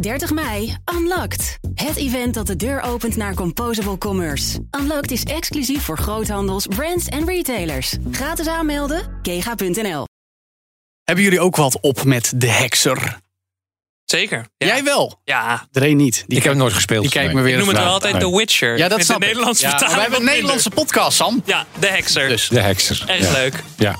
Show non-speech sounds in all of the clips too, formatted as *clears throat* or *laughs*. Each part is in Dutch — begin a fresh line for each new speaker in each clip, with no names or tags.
30 mei, Unlocked. Het event dat de deur opent naar Composable Commerce. Unlocked is exclusief voor groothandels, brands en retailers. Gratis aanmelden, kega.nl.
Hebben jullie ook wat op met de hekser?
Zeker. Ja.
Jij wel.
Ja.
Dree niet. Die
Ik heb het nooit gespeeld.
Die kijkt
Nee.
me weer
Ik noem het wel altijd The Witcher.
Ja, dat
Ik vind
snap
de
ik.
Nederlandse
Ja, we hebben een Nederlandse podcast, Sam.
Ja, de hekser.
Dus.
De hekser.
Erg
ja.
leuk.
Ja.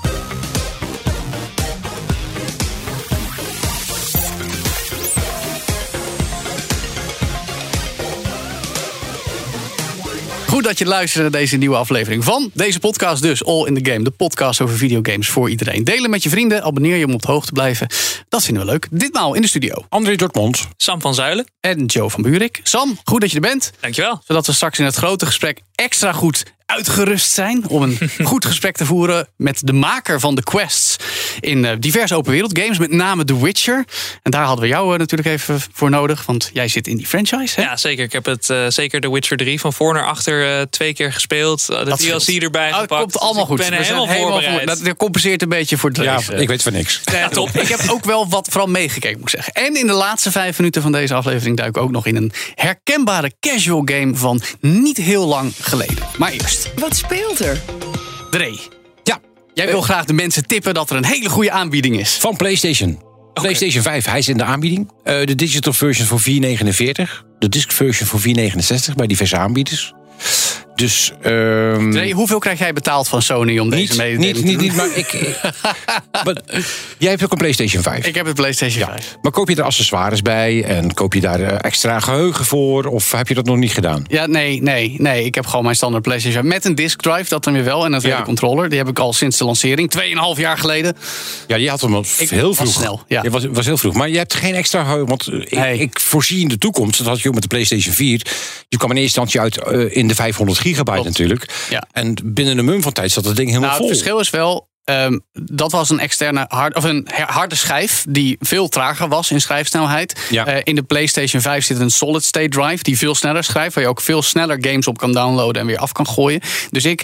Goed dat je luistert naar deze nieuwe aflevering van deze podcast dus. All in the Game, de podcast over videogames voor iedereen. Delen met je vrienden, abonneer je om op de hoogte te blijven. Dat vinden we leuk. Ditmaal in de studio.
André Dortmund.
Sam van Zuilen.
En Joe van Buurik. Sam, goed dat je er bent.
Dankjewel.
Zodat we straks in het grote gesprek extra goed uitgerust zijn. Om een *laughs* goed gesprek te voeren met de maker van de quests. In eh, diverse open wereld games, met name The Witcher. En daar hadden we jou eh, natuurlijk even voor nodig. Want jij zit in die franchise. Hè?
Ja, zeker. Ik heb het eh, zeker The Witcher 3 van voor naar achter eh, twee keer gespeeld. Eh, de
Dat
DLC erbij
Oh, het
gepakt.
komt allemaal
Dus
goed.
Ik ben
We zijn
helemaal voorbereid.
voor- dat compenseert een beetje voor het
Ja, ik weet van niks.
Ja, top. Ik heb ook wel wat vooral meegekeken, moet ik zeggen. En in de laatste vijf minuten van deze aflevering duik ik ook nog in een herkenbare casual game van niet heel lang geleden. Maar eerst,
Wat speelt er?
Dree.
Ja,
Jij wil graag de mensen tippen dat er een hele goede aanbieding is.
van PlayStation. PlayStation 5, hij is in de aanbieding. Eh, de digital version voor 4,49. De disc version voor 4,69 bij diverse aanbieders. Dus ehm,
Dree, hoeveel krijg jij betaald van Sony om deze
niet, niet,
te
niet,
doen?
niet, maar ik, ik- *laughs* maar jij hebt ook een PlayStation 5.
Ik heb het PlayStation 5.
Maar koop je er accessoires bij en koop je daar eh, extra geheugen voor? Of heb je dat nog niet gedaan?
Ja, nee, nee, nee. Ik heb gewoon mijn standaard PlayStation 5 met een disk drive, dat dan weer wel. En een tweede
Ja.
controller. Die heb ik al sinds de lancering, 2,5 jaar geleden.
Ja, je had hem al
Ik
heel
was
vroeg.
snel, ja.
Je was, was heel vroeg. Maar je hebt geen extra geheugen. Want eh, ik,
Nee.
ik voorzie in de toekomst, dat had je ook met de PlayStation 4. Je kwam in eerste instantie uit eh, in de 500 gigabyte
Klopt.
natuurlijk.
Ja.
En binnen een mum van tijd zat dat ding helemaal
Nou,
vol.
het verschil is wel. Ehm, dat was een externe hard, of een harde schijf die veel trager was in schrijfsnelheid.
Ja.
Eh, in de PlayStation 5 zit een solid state drive die veel sneller schrijft, waar je ook veel sneller games op kan downloaden en weer af kan gooien. Dus ik,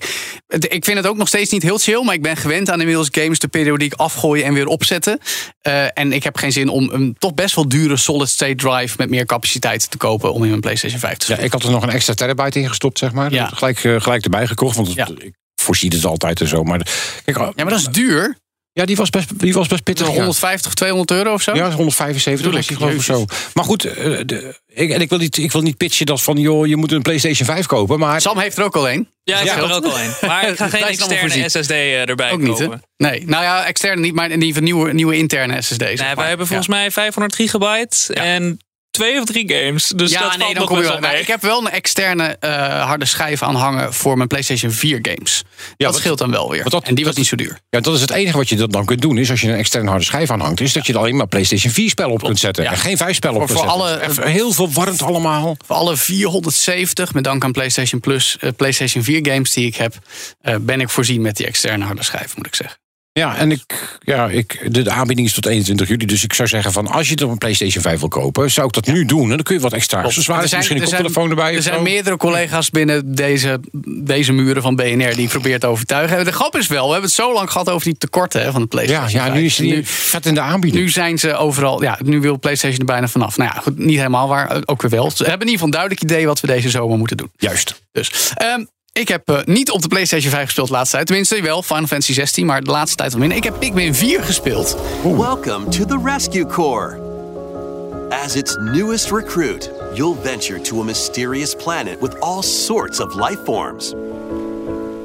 ik vind het ook nog steeds niet heel chill, maar ik ben gewend aan inmiddels games te periodiek afgooien en weer opzetten. Eh, en ik heb geen zin om een toch best wel dure solid state drive met meer capaciteit te kopen om in mijn PlayStation 5 te
Ja,
spelen.
ik had er nog een extra terabyte in gestopt, zeg maar.
Ja.
Gelijk, eh, gelijk erbij gekocht, want
Ja.
ik voorzie het altijd en zo. Maar, kijk,
Ja, maar dat is duur.
ja, die was best, die was best pittig. ja.
150, 200 euro of zo.
Ja, 175 was die geloof ik zo. Maar goed, eh, de, ik, en ik wil, niet, ik wil niet pitchen dat van... joh, je moet een PlayStation 5 kopen, maar...
Sam heeft er ook al een.
Ja, ik
Ja.
heb er ook al een. Maar ik ga *laughs* geen externe. SSD eh, erbij
Ook niet. Nee, nou ja, externe niet, maar in ieder geval nieuwe, nieuwe interne SSD's.
Nee, wij hebben volgens mij 500 gigabyte en twee of drie games. Dus
ja,
dat
nee,
valt
dan
nog
kom je wel.
mee.
ik heb wel een externe eh, harde schijf aan hangen voor mijn PlayStation 4 games. dat
wat-
scheelt dan wel weer.
dat-
en die was
dat-
niet zo duur.
Ja, dat is het enige wat je dat dan kunt doen. Is als je een externe harde schijf aanhangt, is dat je er alleen maar PlayStation 4 spellen op kunt zetten.
Ja.
En geen 5 spellen op
Voor-
kunt
voor
zetten.
alle-
heel veel warmt allemaal.
Voor alle 470, met dank aan PlayStation Plus, eh, PlayStation 4 games die ik heb, eh, ben ik voorzien met die externe harde schijf, moet ik zeggen.
Ja, en ik, ja, ik, de, aanbieding is tot 21 juli. Dus ik zou zeggen van als je er een PlayStation 5 wil kopen, zou ik dat nu doen. En dan kun je wat extra accessoires, misschien een koptelefoon erbij.
er
of
zijn
zo.
meerdere collega's binnen deze, deze muren van BNR die ik probeer te overtuigen. De grap is wel, we hebben het zo lang gehad over die tekorten hè, van de
Ja,
PlayStation
ja,
5.
nu is niet vet in de aanbieding.
Nu zijn ze overal. Ja, nu wil PlayStation er bijna vanaf. Nou ja, goed, niet helemaal waar. Ook weer wel. Ze hebben in ieder geval een duidelijk idee wat we deze zomer moeten doen.
Juist.
Dus. ehm, ik heb eh, niet op de PlayStation 5 gespeeld de laatste tijd. Tenminste, wel Final Fantasy 16, maar de laatste tijd wat minder. Ik heb Pikmin 4 gespeeld.
Welcome to the Rescue Corps. As its newest recruit, you'll venture to a mysterious planet with all sorts of life forms.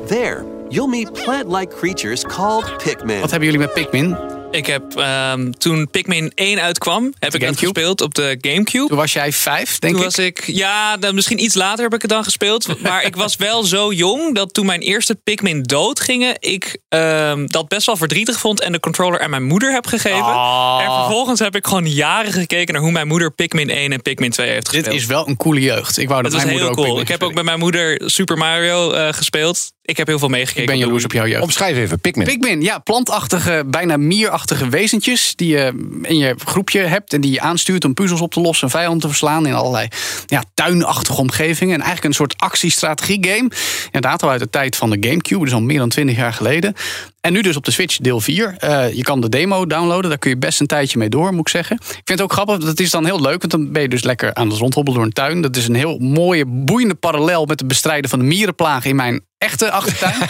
There, you'll meet plant like creatures called Pikmin.
Wat hebben jullie met Pikmin?
Ik heb ehm, toen Pikmin 1 uitkwam, heb ik dat gespeeld op de Gamecube.
Toen was jij vijf, denk
Toen
ik.
was ik, ja, dan misschien iets later heb ik het dan gespeeld. *laughs* Maar ik was wel zo jong dat toen mijn eerste Pikmin dood gingen, ik ehm, dat best wel verdrietig vond en de controller aan mijn moeder heb gegeven.
Ah.
En vervolgens heb ik gewoon jaren gekeken naar hoe mijn moeder Pikmin 1 en Pikmin 2 heeft gespeeld.
Dit is wel een coole jeugd. Ik wou dat
was
mijn
heel
moeder ook
cool.
Pikmin
Ik heb ook met mijn moeder Super Mario eh, gespeeld. Ik heb heel veel meegekeken.
Ik ben jaloers op jouw jeugd.
Omschrijf even, Pikmin.
Pikmin, ja, plantachtige, bijna mierachtige wezentjes die je in je groepje hebt en die je aanstuurt om puzzels op te lossen en vijanden te verslaan in allerlei ja, tuinachtige omgevingen. En eigenlijk een soort actiestrategie game. Inderdaad al uit de tijd van de Gamecube, dus al meer dan twintig jaar geleden. En nu dus op de Switch deel 4. Eh, je kan de demo downloaden, daar kun je best een tijdje mee door, moet ik zeggen. Ik vind het ook grappig, dat is dan heel leuk, want dan ben je dus lekker aan het rondhobbelen door een tuin. Dat is een heel mooie, boeiende parallel met het bestrijden van de mierenplaag in mijn echte achtertuin. *laughs*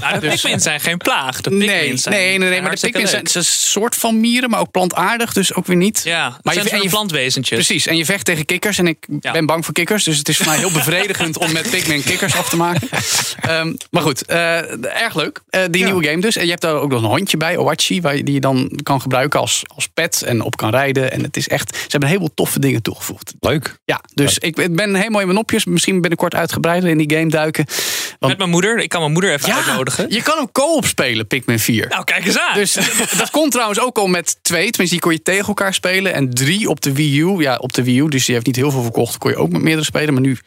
Nou, de *laughs* Pikmin zijn geen plaag. De Pikmin
nee,
zijn
nee, nee, nee, maar de Pikmin zijn, een soort van mieren, maar ook plantaardig, dus ook weer niet.
Ja,
maar je, en je
plantwezentjes.
Precies, en je vecht tegen kikkers. En ik
Ja.
ben bang voor kikkers. Dus het is voor mij heel *laughs* bevredigend om met Pikmin kikkers af te maken. Ehm, maar goed, eh, erg leuk. Eh, die nieuwe game dus. En je hebt daar ook nog een hondje bij, Owachi. Waar je, die je dan kan gebruiken als, als pet en op kan rijden. En het is echt, ze hebben een heleboel toffe dingen toegevoegd.
Leuk.
Ja, dus ik, ik ben helemaal in mijn nopjes. Misschien binnenkort uitgebreider in die game duiken. Want,
Met mijn moeder. Ik kan mijn moeder even uitnodigen.
je kan hem co-op spelen, Pikmin 4.
Nou, kijk eens aan.
Dus *laughs* dat kon trouwens ook al met twee. Tenminste, die kon je tegen elkaar spelen. En drie op de Wii U. Ja, op de Wii U. Dus die heeft niet heel veel verkocht. Kon je ook met meerdere spelen. Maar nu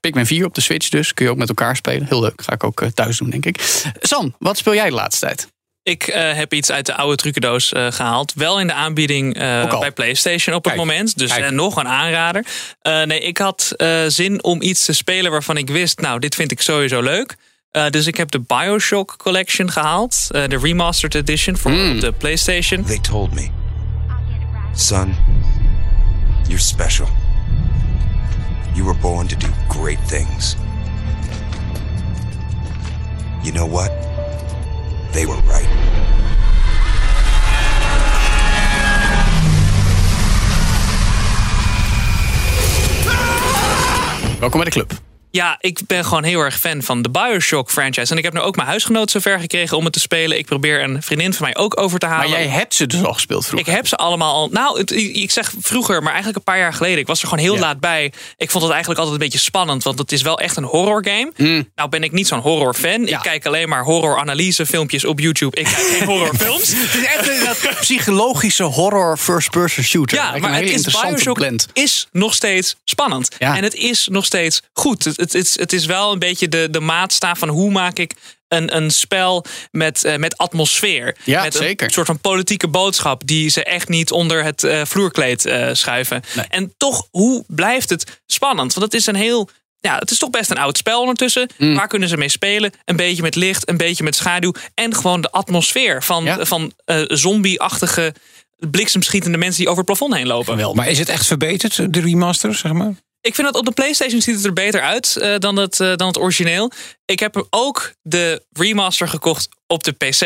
Pikmin 4 op de Switch dus. Kun je ook met elkaar spelen. Heel leuk. Ga ik ook eh, thuis doen, denk ik. Sam, wat speel jij de laatste tijd?
Ik eh, heb iets uit de oude trucendoos eh, gehaald. Wel in de aanbieding eh, bij PlayStation op het moment. Dus nog een aanrader. Eh, nee, ik had eh, zin om iets te spelen waarvan ik wist... nou, dit vind ik sowieso leuk. Eh, dus ik heb de Bioshock Collection gehaald. eh, de Remastered Edition voor op de PlayStation.
They told me, son, you're special. You were born to do great things. You know what? They were right.
Welkom bij de club.
Ja, ik ben gewoon heel erg fan van de Bioshock franchise. En ik heb nu ook mijn huisgenoot zover gekregen om het te spelen. Ik probeer een vriendin van mij ook over te halen.
Maar jij hebt ze dus al gespeeld
Ik
vroeger.
heb ze allemaal al. Nou, het- ik zeg vroeger, maar eigenlijk een paar jaar geleden. Ik was er gewoon heel
Ja.
laat bij. Ik vond het eigenlijk altijd een beetje spannend, want het is wel echt een horror game. Nou ben ik niet zo'n horror fan.
Ja.
Ik kijk alleen maar horror analyse filmpjes op YouTube. Ik kijk geen horrorfilms. *laughs*
Het is echt een dat psychologische horror first-person shooter.
Ja, maar het is Bioshock
blend.
is nog steeds spannend.
Ja.
En het is nog steeds goed. Het, het, is, het is wel een beetje de, de maatstaaf van hoe maak ik een, een spel met, eh, met atmosfeer.
Ja,
met
zeker.
een soort van politieke boodschap die ze echt niet onder het eh, vloerkleed eh, schuiven.
Nee.
En toch, hoe blijft het spannend? Want het is een heel. Ja, het is toch best een oud spel ondertussen.
Mm.
Waar kunnen ze mee spelen? Een beetje met licht, een beetje met schaduw. En gewoon de atmosfeer van,
Ja.
van zombie-achtige bliksemschietende mensen die over het plafond heen lopen.
Geweldig.
Maar is het echt verbeterd, de remaster, zeg maar?
Ik vind dat op de PlayStation ziet het er beter uit eh, dan, het, eh, dan het origineel. Ik heb ook de remaster gekocht op de PC.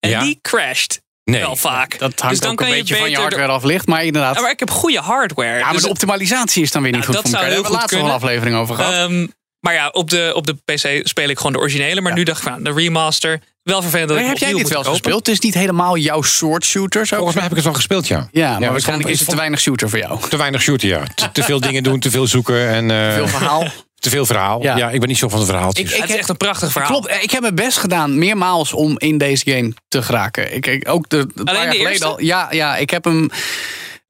En
Ja.
die crasht
Nee.
wel vaak.
Dat hangt
dus dan
ook een
je
beetje van je hardware af ligt. Maar inderdaad.
Ja, maar ik heb goede hardware.
Ja, maar
Dus
de optimalisatie is dan weer niet
Nou,
goed
dat
voor
zou
elkaar. Daar hebben we laatst nog een aflevering over gehad.
Ehm, maar ja, op de, op de PC speel ik gewoon de originele. Maar nu dacht ik van de remaster. Wel vervelend dat
Maar
ik
heb jij dit wel
kopen.
gespeeld? Het is niet helemaal jouw soort shooter.
Volgens mij heb ik het wel gespeeld, ja.
Ja, maar waarschijnlijk
vond-
is het te weinig shooter voor jou.
Te weinig shooten, ja. Te, te veel dingen doen, te veel zoeken en... eh,
Veel verhaal. *laughs*
Te veel verhaal.
Ja.
Ja. ik ben niet zo van de verhaaltjes.
Ik-
Het is echt een prachtig verhaal.
Klopt, ik heb mijn best gedaan meermaals om in deze game te geraken. Ik, ik ook de, een paar
Alleen
jaar
de
geleden al. Ja, ja, ik heb hem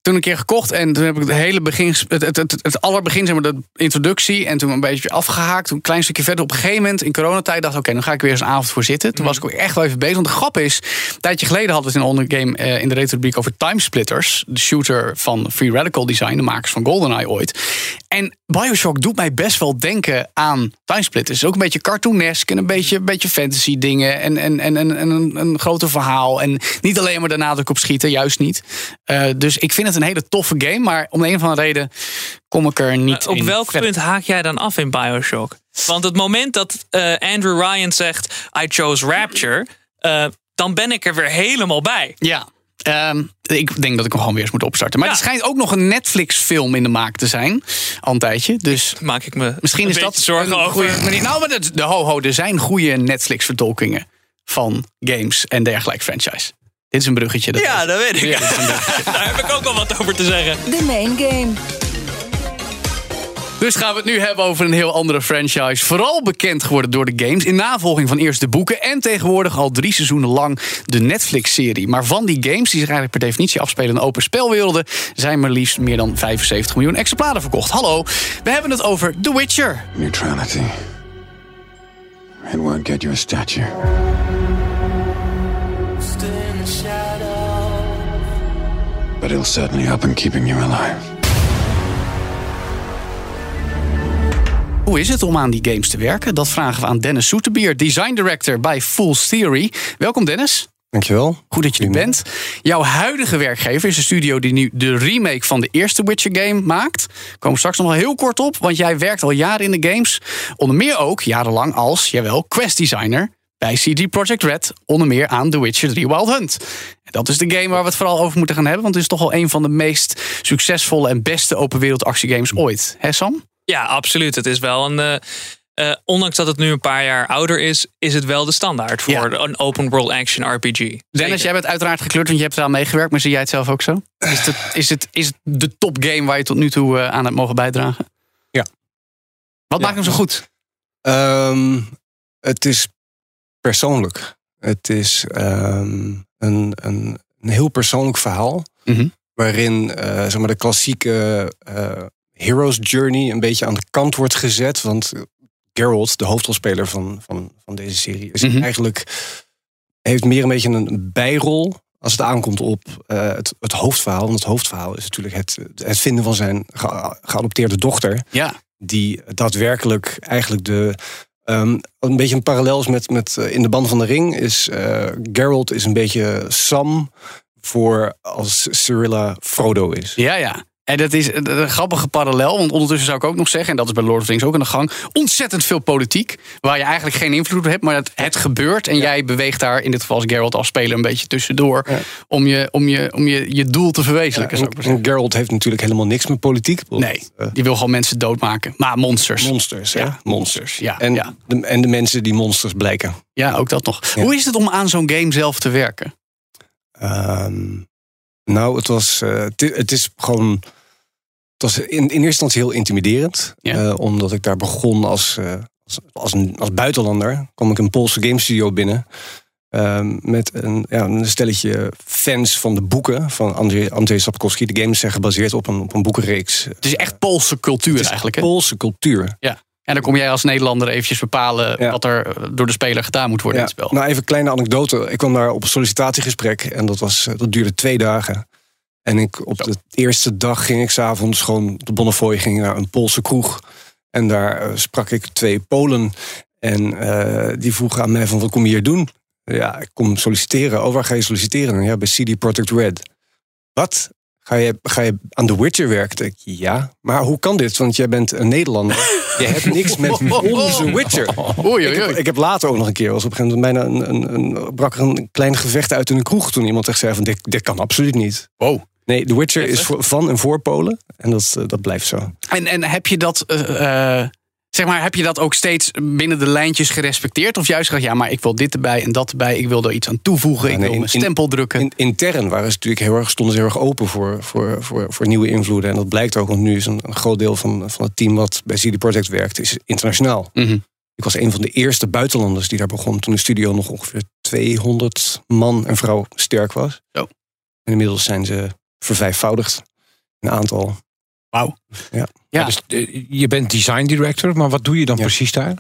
toen een keer gekocht en toen heb ik het hele begin, het, het, het, het allerbegin, zeg maar, de introductie en toen een beetje afgehaakt. Toen een klein stukje verder. Op een gegeven moment in coronatijd dacht ik, oké, dan ga ik weer eens een avond voor zitten. Toen was ik ook echt wel even bezig. Want de grap is, een tijdje geleden hadden we het in een ondergame eh, in de retro over Timesplitters, de shooter van Free Radical Design, de makers van GoldenEye ooit. En Bioshock doet mij best wel denken aan Timesplitters. Het is ook een beetje cartoonesk en een beetje, een beetje fantasy dingen. En, en, en, en, en een, een groter verhaal. En niet alleen maar de nadruk op schieten, juist niet. Eh, dus ik vind het een hele toffe game. Maar om de een of andere reden kom ik er niet
Op
in
welk
verder.
punt haak jij dan af in Bioshock? Want het moment dat eh, Andrew Ryan zegt... I chose Rapture... eh, dan ben ik er weer helemaal bij.
Ja. Ehm, ik denk dat ik hem gewoon weer eens moet opstarten. Maar
Ja.
er schijnt ook nog een Netflix-film in de maak te zijn. Al een tijdje. Dus
Maak ik me
misschien is dat
zorgen
een
over.
goeie manier. Nou, maar dat, de ho, ho, er zijn goede Netflix-vertolkingen van games en dergelijke franchise. Dit is een bruggetje. Dat
Ja, dat weet ik.
Ja. *laughs*
Daar heb ik ook wel wat over te zeggen.
De main game.
Dus gaan we het nu hebben over een heel andere franchise. Vooral bekend geworden door de games. In navolging van eerst de boeken. En tegenwoordig al drie seizoenen lang de Netflix-serie. Maar van die games, die zich eigenlijk per definitie afspelen in open spelwerelden. zijn maar liefst meer dan 75 miljoen exemplaren verkocht. Hallo, we hebben het over The Witcher.
Neutrality. It won't get you a statue. But it'll certainly help in keeping you alive.
Hoe is het om aan die games te werken? Dat vragen we aan Dennis Soeterbier, design director bij Fool's Theory. Welkom Dennis.
Dankjewel.
Goed dat je er bent. Jouw huidige werkgever is een studio die nu de remake van de eerste Witcher game maakt. Komen straks nog wel heel kort op, want jij werkt al jaren in de games. Onder meer ook jarenlang als, jawel, quest designer bij CD Projekt Red. Onder meer aan The Witcher 3 Wild Hunt. En dat is de game waar we het vooral over moeten gaan hebben, want het is toch wel een van de meest succesvolle en beste open wereld actiegames ooit. Hè Sam?
Ja, absoluut. Het is wel een. eh, eh, ondanks dat het nu een paar jaar ouder is, is het wel de standaard voor
Ja.
een open world action RPG.
Dennis,
Zeker.
jij bent uiteraard gekleurd, want je hebt eraan meegewerkt. Maar zie jij het zelf ook zo? Is het, is het, is het de topgame waar je tot nu toe eh, aan hebt mogen bijdragen?
Ja.
Wat
Ja.
maakt hem zo goed?
Ehm, het is persoonlijk. Het is ehm, een, een, een heel persoonlijk verhaal.
Mhm.
Waarin eh, zeg maar de klassieke eh, hero's journey een beetje aan de kant wordt gezet. Want Geralt, de hoofdrolspeler van, van, van deze serie, is
Mhm.
eigenlijk heeft meer een beetje een bijrol als het aankomt op eh, het, het hoofdverhaal. Want het hoofdverhaal is natuurlijk het, het vinden van zijn ge- geadopteerde dochter
Ja.
die daadwerkelijk eigenlijk de. Ehm, een beetje een parallel is met, met eh, in de band van de ring. Is eh Geralt is een beetje Sam voor als Cyrilla Frodo is.
Ja, ja. En dat is een, grappige parallel. Want ondertussen zou ik ook nog zeggen, en dat is bij Lord of the Rings ook aan de gang, ontzettend veel politiek. Waar je eigenlijk geen invloed op hebt, maar het, het gebeurt. En jij beweegt daar in dit geval als Geralt als speler een beetje tussendoor.
Ja.
Om, je, om, je, om je, je doel te verwezenlijken.
en, en Geralt heeft natuurlijk helemaal niks met politiek.
Nee,
Eh,
die wil gewoon mensen doodmaken. Maar monsters.
monsters,
Ja,
monsters.
ja,
en. De, en de mensen die monsters blijken.
Ja, ook dat nog. Hoe is het om aan zo'n game zelf te werken?
Ehm, nou, het was. eh, het, is gewoon. Het was in, in eerste instantie heel intimiderend.
Ja.
eh, omdat ik daar begon als, eh, als, als, een, als buitenlander. kwam ik een Poolse game studio binnen. ehm, met een, ja, een stelletje fans van de boeken van Andrzej, Andrzej Sapkowski. De games zijn gebaseerd op een, op een boekenreeks.
Het is echt Poolse cultuur
Het is
eigenlijk. Hè?
Poolse cultuur.
En dan kom jij als Nederlander eventjes bepalen
Ja.
wat er door de speler gedaan moet worden in het spel.
Nou, even een kleine anekdote. Ik kwam daar op een sollicitatiegesprek en dat, was, eh, dat duurde twee dagen. En ik, op
Zo.
de eerste dag ging ik s'avonds gewoon de Bonnefoy ging naar een Poolse kroeg. En daar eh, sprak ik twee Polen. En eh, die vroegen aan mij van, wat kom je hier doen? Ja, ik kom solliciteren. Oh, waar ga je solliciteren? Ja, bij CD Projekt Red. Wat? Ga je, ga je aan The Witcher werken? Ik, ja, maar hoe kan dit? Want jij bent een Nederlander. *laughs* je hebt niks met onze Witcher.
Oei,
Ik
oei,
heb, ik heb later ook nog een keer, was op een gegeven moment bijna een, een, een, brak er een klein gevecht uit in een kroeg toen iemand echt zei van dit, dit kan absoluut niet.
Wow.
Nee, The Witcher is voor, van en voor Polen en dat, eh, dat blijft zo.
En, en heb je dat, eh, eh, zeg maar, heb je dat ook steeds binnen de lijntjes gerespecteerd? Of juist gezegd, ja, maar ik wil dit erbij en dat erbij. Ik wil er iets aan toevoegen.
Ja,
ik wil
in-
mijn stempel drukken.
In, intern waren ze natuurlijk heel erg, stonden ze heel erg open voor, voor, voor, voor nieuwe invloeden. En dat blijkt ook, want nu is een, een groot deel van, van het team wat bij CD Projekt werkt, is internationaal.
Mhm.
Ik was een van de eerste buitenlanders die daar begon toen de studio nog ongeveer 200 man en vrouw sterk was. En inmiddels zijn ze vervijfvoudigd. Een aantal.
Wauw.
Ja.
Ja.
Dus, eh, je bent design director, maar wat doe je dan
Ja.
precies daar?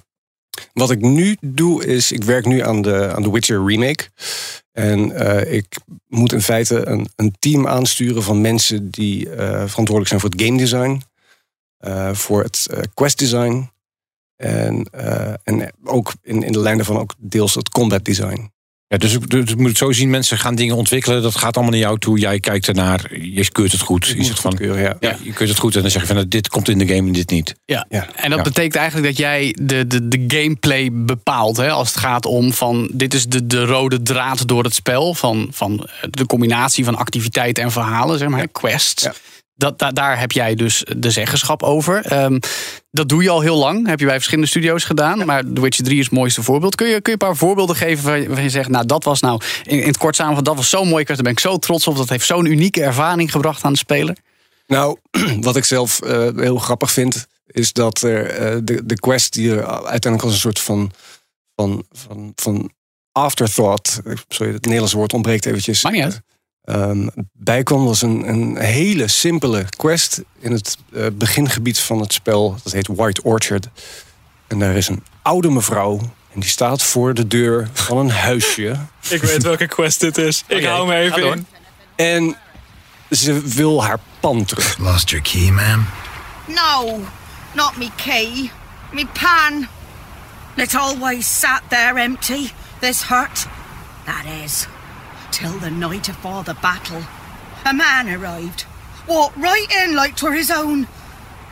Wat ik nu doe is, ik werk nu aan de, aan de Witcher remake. En eh, ik moet in feite een, een team aansturen van mensen die eh, verantwoordelijk zijn voor het game design, eh, voor het quest design. En, eh, en ook in, in de lijn daarvan ook deels het combat design.
Ja, dus, ik- dus ik moet het zo zien, mensen gaan dingen ontwikkelen. Dat gaat allemaal naar jou toe. Jij kijkt ernaar. Je keurt het goed. Je zegt van,
ja.
ja, je keurt het goed. En dan zeg je van, nou, dit komt in de game en dit niet.
Ja.
Ja.
En dat
Ja.
betekent eigenlijk dat jij de, de, de gameplay bepaalt. Hè? Als het gaat om van dit is de, de rode draad door het spel. Van, van de combinatie van activiteiten en verhalen, zeg maar, quests. Dat, da- daar heb jij dus de zeggenschap over. Ehm, dat doe je al heel lang. Heb je bij verschillende studio's gedaan. Maar The Witcher 3 is het mooiste voorbeeld. Kun je, kun je een paar voorbeelden geven waar je, zegt... nou, dat was nou in, in het kort samenvat, dat was zo mooi. Daar ben ik zo trots op. Dat heeft zo'n unieke ervaring gebracht aan de speler.
Nou, *clears throat* wat ik zelf eh, heel grappig vind, is dat er eh, de, de quest die er uiteindelijk als een soort van, van, van, van afterthought, eh, sorry, het Nederlandse woord ontbreekt eventjes.
Maakt niet uit.
Ehm, bijkwam was een, een hele simpele quest in het eh, begingebied van het spel. Dat heet White Orchard. En daar is een oude mevrouw. En die staat voor de deur van een huisje. *laughs*
Ik weet welke quest dit is. Ik hou me even in.
En ze wil haar pan terug.
Lost your key, ma'am?
No, not me key.
Me pan. It always sat there empty, this hut. That is, till the night afore the battle. A man arrived, walked right in like 'twere his own.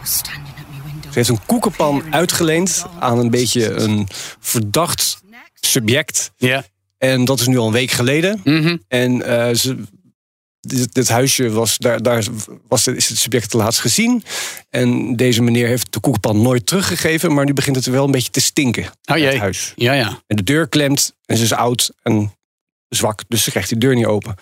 Was standing at me window.
Ze heeft een koekenpan uitgeleend aan een beetje een verdacht subject.
Ja.
En dat is nu al een week geleden.
Mhm.
En eh, ze, dit, dit huisje was, daar, daar was, is het subject te laatst gezien. En deze meneer heeft de koekenpan nooit teruggegeven. Maar nu begint het wel een beetje te stinken.
Oh jee.
Het huis.
Ja, ja.
En de deur klemt en ze is oud en zwak. Dus ze krijgt die deur niet open.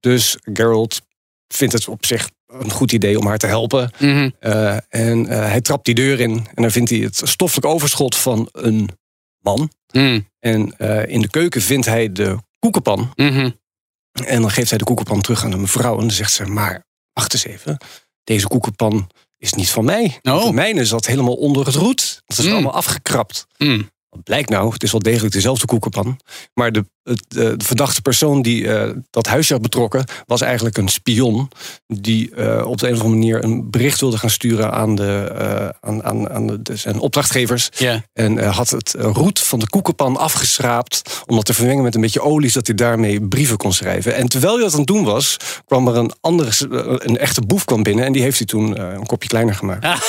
Dus Geralt vindt het op zich een goed idee om haar te helpen.
Mhm.
Eh, en eh, hij trapt die deur in. En dan vindt hij het stoffelijk overschot van een man.
Mm.
En eh, in de keuken vindt hij de koekenpan.
Mhm.
En dan geeft hij de koekenpan terug aan de mevrouw. En dan zegt ze, maar wacht eens even. Deze koekenpan is niet van mij.
Oh.
De mijne zat helemaal onder het roet. Dat is
Mm.
allemaal afgekrapt.
Mm.
Wat blijkt nou, het is wel degelijk dezelfde koekenpan. Maar de, de verdachte persoon die eh, dat huisje had betrokken... was eigenlijk een spion... die eh, op de een of andere manier een bericht wilde gaan sturen... aan, de, eh, aan, aan, aan de, zijn opdrachtgevers. En eh, had het eh, roet van de koekenpan afgeschraapt... om dat te vermengen met een beetje olie... zodat hij daarmee brieven kon schrijven. En terwijl hij dat aan het doen was... kwam er een andere, eh, een echte boef kwam binnen... en die heeft hij toen eh, een kopje kleiner gemaakt.
Ah,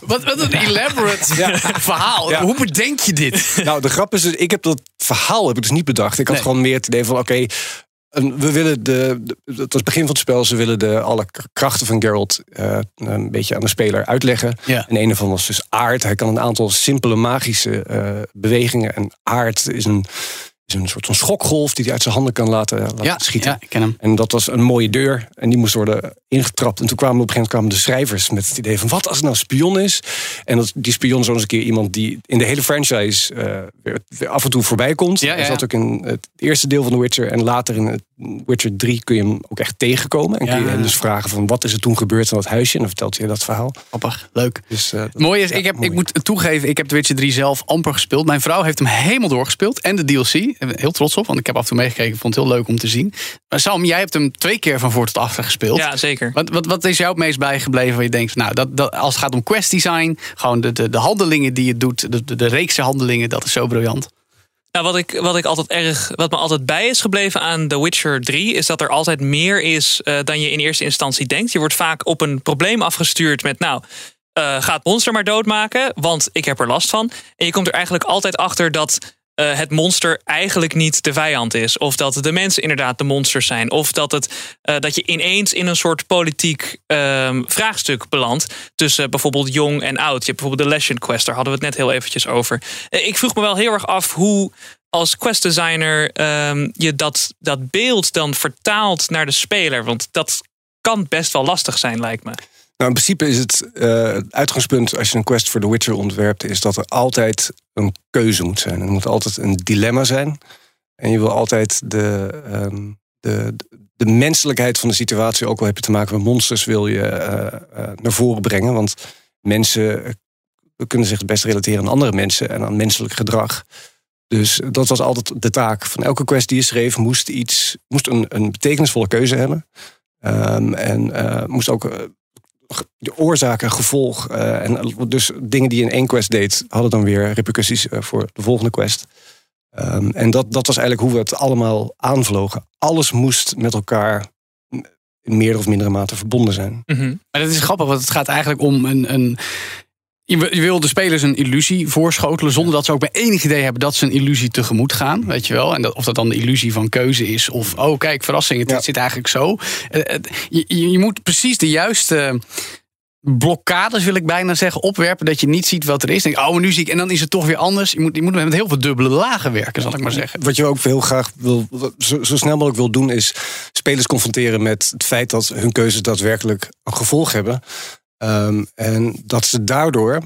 wat, wat een elaborate verhaal.
Ja.
Hoe bedenk je dit?
Nou, de grap is, dus, ik heb dat verhaal heb ik dus niet bedacht. Ik had
Nee.
gewoon meer het idee van, oké, een- we willen de, het was het begin van het spel, ze willen de, alle krachten van Geralt eh, een beetje aan de speler uitleggen.
Ja.
En een daarvan was dus aard. Hij kan een aantal simpele magische eh, bewegingen. En aard is een, een soort van schokgolf die hij uit zijn handen kan laten, laten
Ja,
schieten.
ja, ik ken hem.
En dat was een mooie deur. En die moest worden ingetrapt. En toen kwamen op een gegeven moment kwamen de schrijvers met het idee van... wat als het nou spion is? En dat, die spion is eens een keer iemand die in de hele franchise... eh, weer, weer af en toe voorbij komt.
Ja, ja,
Hij zat ook in het eerste deel van The Witcher. En later in het Witcher 3 kun je hem ook echt tegenkomen. En kun je hem dus vragen van wat is er toen gebeurd in dat huisje? En dan vertelt hij dat verhaal.
Grappig, leuk.
Dus, eh,
Mooi is,
ja,
ik, heb,
mooi.
ik moet toegeven, ik heb The Witcher 3 zelf amper gespeeld. Mijn vrouw heeft hem helemaal doorgespeeld. En de DLC. Heel trots op, want ik heb af en toe meegekeken. Ik vond het heel leuk om te zien. Maar Sam, jij hebt hem twee keer van voor tot achter gespeeld.
Ja, zeker.
Wat, wat, wat is jou het meest bijgebleven waar je denkt, nou, dat, dat, als het gaat om quest design, gewoon de, de, de handelingen die je doet, de, de, de reekse handelingen, dat is zo briljant.
Nou, wat ik, wat ik altijd erg, wat me altijd bij is gebleven aan The Witcher 3, is dat er altijd meer is eh, dan je in eerste instantie denkt. Je wordt vaak op een probleem afgestuurd met, nou, eh ga het monster maar doodmaken, want ik heb er last van. En je komt er eigenlijk altijd achter dat eh, het monster eigenlijk niet de vijand is. Of dat de mensen inderdaad de monsters zijn. Of dat, het, eh, dat je ineens in een soort politiek ehm, vraagstuk belandt. Tussen bijvoorbeeld jong en oud. Je hebt bijvoorbeeld de Legend Quest, daar hadden we het net heel eventjes over. Eh, ik vroeg me wel heel erg af hoe als quest designer ehm, je dat, dat beeld dan vertaalt naar de speler. Want dat kan best wel lastig zijn, lijkt me.
Nou, in principe is het, eh, uitgangspunt als je een quest voor The Witcher ontwerpt, is dat er altijd een keuze moet zijn. Er moet altijd een dilemma zijn. En je wil altijd de, ehm, de, de menselijkheid van de situatie, ook al heb je te maken met monsters, wil je eh, eh, naar voren brengen. Want mensen kunnen zich het best relateren aan andere mensen en aan menselijk gedrag. Dus dat was altijd de taak van elke quest die je schreef, moest, iets, moest een, een betekenisvolle keuze hebben. Ehm, en moest ook de oorzaak en gevolg. eh, en dus dingen die in één quest deed, hadden dan weer repercussies eh, voor de volgende quest. Ehm, en dat, dat was eigenlijk hoe we het allemaal aanvlogen. Alles moest met elkaar in meerdere of mindere mate verbonden zijn.
Maar dat is grappig, want het gaat eigenlijk om een. een je wil- je wil de spelers een illusie voorschotelen zonder dat ze ook bij enig idee hebben dat ze een illusie tegemoet gaan, weet je wel? En dat, of dat dan de illusie van keuze is of oh kijk verrassing, het zit eigenlijk zo. Eh, het- Je, je je moet precies de juiste blokkades wil ik bijna zeggen opwerpen dat je niet ziet wat er is. Denk, oh nu zie ik en dan is het toch weer anders. Je moet, je moet met heel veel dubbele lagen werken, zal ik maar zeggen.
Wat je ook heel graag wil, zo, zo snel mogelijk wil doen, is spelers confronteren met het feit dat hun keuzes daadwerkelijk een gevolg hebben. Ehm, en dat ze daardoor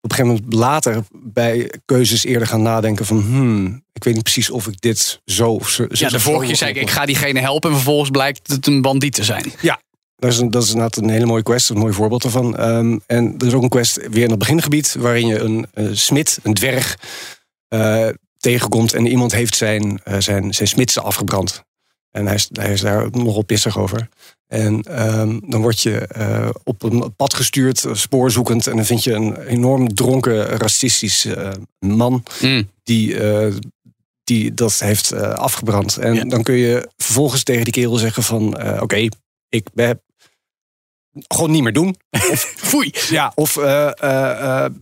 op een gegeven moment later bij keuzes eerder gaan nadenken van hmm, ik weet niet precies of ik dit zo of zo.
Ja, de vorige keer zei ik, ik ga diegene helpen en vervolgens blijkt het een bandiet te zijn.
Ja, dat is, een, dat is inderdaad een hele mooie quest, een mooi voorbeeld daarvan. Ehm, en er is ook een quest weer in het begingebied, waarin je een eh, smid, een dwerg, eh, tegenkomt en iemand heeft zijn, eh, zijn, zijn smidsen afgebrand. En hij is, hij is daar nogal pissig over. En ehm, dan word je eh, op een pad gestuurd, eh, spoorzoekend. En dan vind je een enorm dronken, racistisch eh, man
Mm.
die, die dat heeft afgebrand. En
Ja.
dan kun je vervolgens tegen die kerel zeggen van... oké, ik ben gewoon niet meer doen. *laughs*
Foei.
Ja, of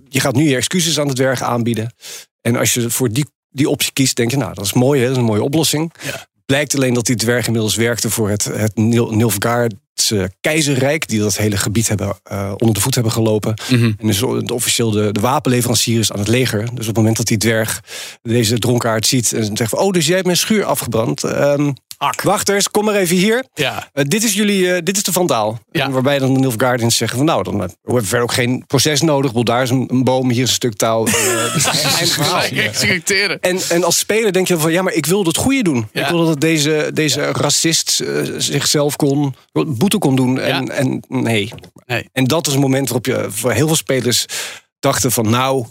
je gaat nu je excuses aan het werk aanbieden. En als je voor die, die optie kiest, denk je, nou, dat is mooi, hè, dat is een mooie oplossing.
Ja.
Blijkt alleen dat die dwerg inmiddels werkte voor het, het Nil- Nilfgaardse keizerrijk, die dat hele gebied hebben, eh, onder de voet hebben gelopen.
Mhm.
En dus de, officieel de, de wapenleverancier is aan het leger. Dus op het moment dat die dwerg deze dronkaard ziet en zegt van, oh, dus jij hebt mijn schuur afgebrand. Wachters, kom maar even hier.
Ja.
Eh, dit is jullie, eh, dit is de vandaal.
Ja.
En Waarbij dan de Nilfgaardians zeggen van nou, dan hebben we verder ook geen proces nodig. Daar is een, een boom, hier is een stuk touw. Eh. *laughs* En, en als speler denk je van ja, maar ik wil het goede doen.
Ja.
Ik wil dat deze, deze racist eh, zichzelf kon, boete kon doen. En, en nee.
Nee.
En dat is een moment waarop je voor heel veel spelers dachten van nou,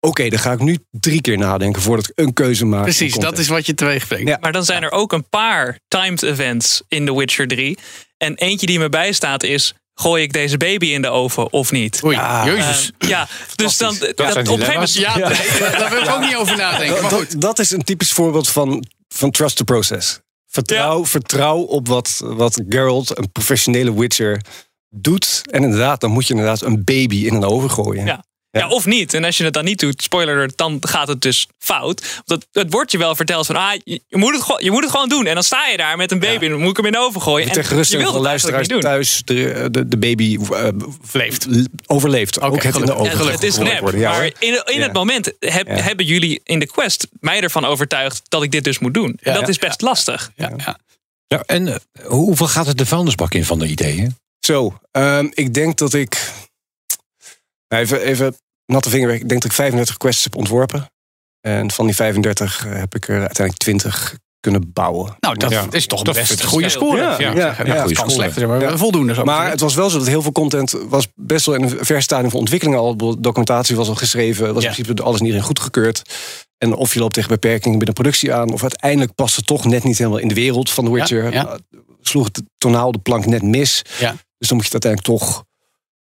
oké, dan ga ik nu drie keer nadenken voordat ik een keuze maak.
Precies, dat is wat je teweeg brengt.
Ja.
Maar dan zijn er ook een paar timed events in The Witcher 3. En eentje die me bijstaat is... gooi ik deze baby in de oven of niet?
Oei,
Ja.
jezus.
Eh, ja, dus dan dat, op een gegeven moment...
ja, *laughs* daar wil ik ook niet over nadenken. Maar goed.
dat, dat is een typisch voorbeeld van, van trust the process. Vertrouw, vertrouw op wat, wat Geralt, een professionele Witcher, doet. En inderdaad, dan moet je inderdaad een baby in een oven gooien.
Ja. Ja, of niet. En als je het dan niet doet, spoiler dan gaat het dus fout. Want het, wordt je wel verteld van, ah, je, je moet het, gewoon- je moet het gewoon doen. En dan sta je daar met een baby en dan moet ik hem in de oven gooien.
Ter
En
van
het eigenlijk
luisteraars
niet doen.
thuis, de, de, de baby eh,
Leeft.
overleeft. ook het in de oven
het is nep.
worden. Ja,
maar in, in
Ja.
het moment heb-
Ja.
hebben jullie in de quest mij ervan overtuigd dat ik dit dus moet doen. En
Ja.
dat is best lastig.
Ja, ja.
Ja, en eh, hoeveel gaat het de vuilnisbak in van de ideeën?
Zo, ehm, ik denk dat ik... Nou, Even, even natte vingerwerk. Ik denk dat ik 35 quests heb ontworpen. En van die 35 heb ik er uiteindelijk 20 kunnen bouwen.
Nou, dat
Ja.
is toch
Dat
best een goede score.
Ja,
Ja,
ja,
ja, kan slechter, maar
Ja.
voldoende. Zo
Maar het was wel zo dat heel veel content was best wel in een ver stadium van ontwikkeling al. Documentatie was al geschreven, was
Ja.
in principe alles en iedereen goedgekeurd. En of je loopt tegen beperkingen binnen productie aan, of uiteindelijk past het toch net niet helemaal in de wereld van The Witcher.
Ja, ja.
Sloeg het tonaal de plank net mis.
Ja.
Dus dan moet je het uiteindelijk toch,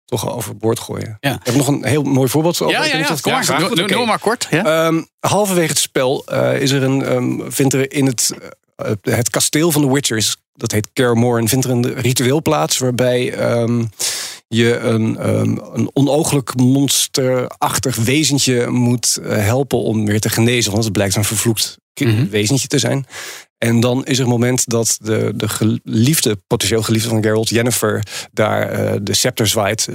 toch overboord gooien.
Ja.
Ik heb nog een heel mooi voorbeeld. over.
Ja, ja, ja, kom maar. Doe-. Doe maar kort. Ja?
Ehm, halverwege het spel eh, is er een, ehm, vindt er in het, eh, het kasteel van de Witchers, dat heet Kaer vindt er een ritueel plaats waarbij ehm, je een, een onooglijk monsterachtig wezentje moet eh, helpen om weer te genezen. Want het blijkt een vervloekt
Mhm.
wezentje te zijn. En dan is er een moment dat de, de geliefde, potentieel geliefde van Geralt, Jennifer, daar eh, de scepter zwaait.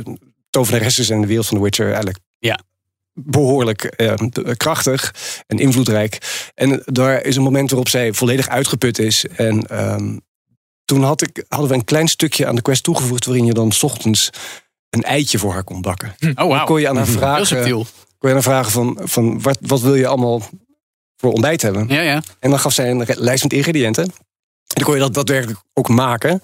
Tovenaresses in de wereld van The Witcher eigenlijk
Ja.
behoorlijk eh, krachtig en invloedrijk. En daar is een moment waarop zij volledig uitgeput is. En ehm, toen had ik, hadden we een klein stukje aan de quest toegevoegd... waarin je dan 's ochtends een eitje voor haar kon bakken.
Oh,
Dan
wauw.
kon je aan haar
Heel
vragen,
subtiel.
kon je aan haar vragen van, van wat, wat wil je allemaal voor ontbijt hebben?
Ja, ja.
En dan gaf zij een lijst met ingrediënten. En dan kon je dat daadwerkelijk ook maken.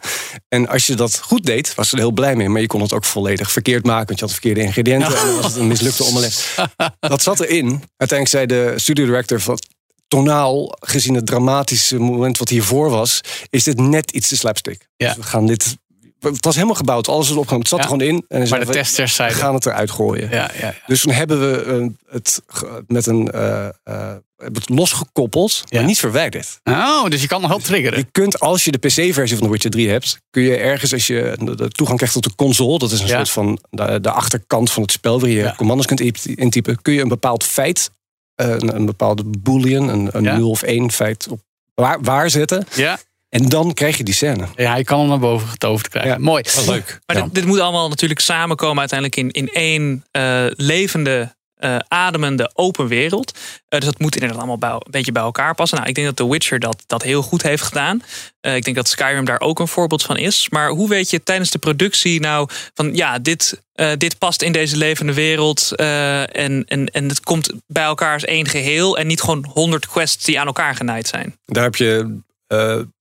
En als je dat goed deed, was ze er heel blij mee. Maar je kon het ook volledig verkeerd maken, want je had verkeerde ingrediënten. En dan was het een mislukte omelet. *laughs* Dat zat erin. Uiteindelijk zei de studio director van... Tonaal, gezien het dramatische moment wat hiervoor was... is dit net iets te slapstick.
Ja.
Dus we gaan dit... Het was helemaal gebouwd, alles was opgenomen. Het zat
Ja.
er gewoon in. En
Maar de
van,
testers
we
zeiden...
gaan het eruit gooien.
Ja, ja.
Dus toen hebben we eh, het met een, eh, eh, het losgekoppeld, maar
Ja.
niet verwijderd.
Oh, dus je kan nog wel triggeren.
Je kunt, als je de PC-versie van The Witcher 3 hebt, kun je ergens, als je de, toegang krijgt tot de console, dat is een
Ja.
soort van de, de achterkant van het spel, waar je
Ja.
commando's kunt in- intypen, kun je een bepaald feit, eh, een, een bepaalde boolean, een, een
Ja.
0 of 1 feit op waar, waar zetten.
Ja.
En dan krijg je die scène.
ja, je kan hem naar boven getoverd krijgen.
Ja.
Mooi.
leuk.
Maar dit, dit moet allemaal natuurlijk samenkomen uiteindelijk in, in één eh, levende, eh, ademende, open wereld. Eh, dus dat moet inderdaad allemaal bij, een beetje bij elkaar passen. Nou, ik denk dat The Witcher dat, dat heel goed heeft gedaan. Eh, ik denk dat Skyrim daar ook een voorbeeld van is. Maar hoe weet je tijdens de productie nou van ja, dit, dit past in deze levende wereld. en, en, en het komt bij elkaar als één geheel. En niet gewoon honderd quests die aan elkaar genaaid zijn.
Daar heb je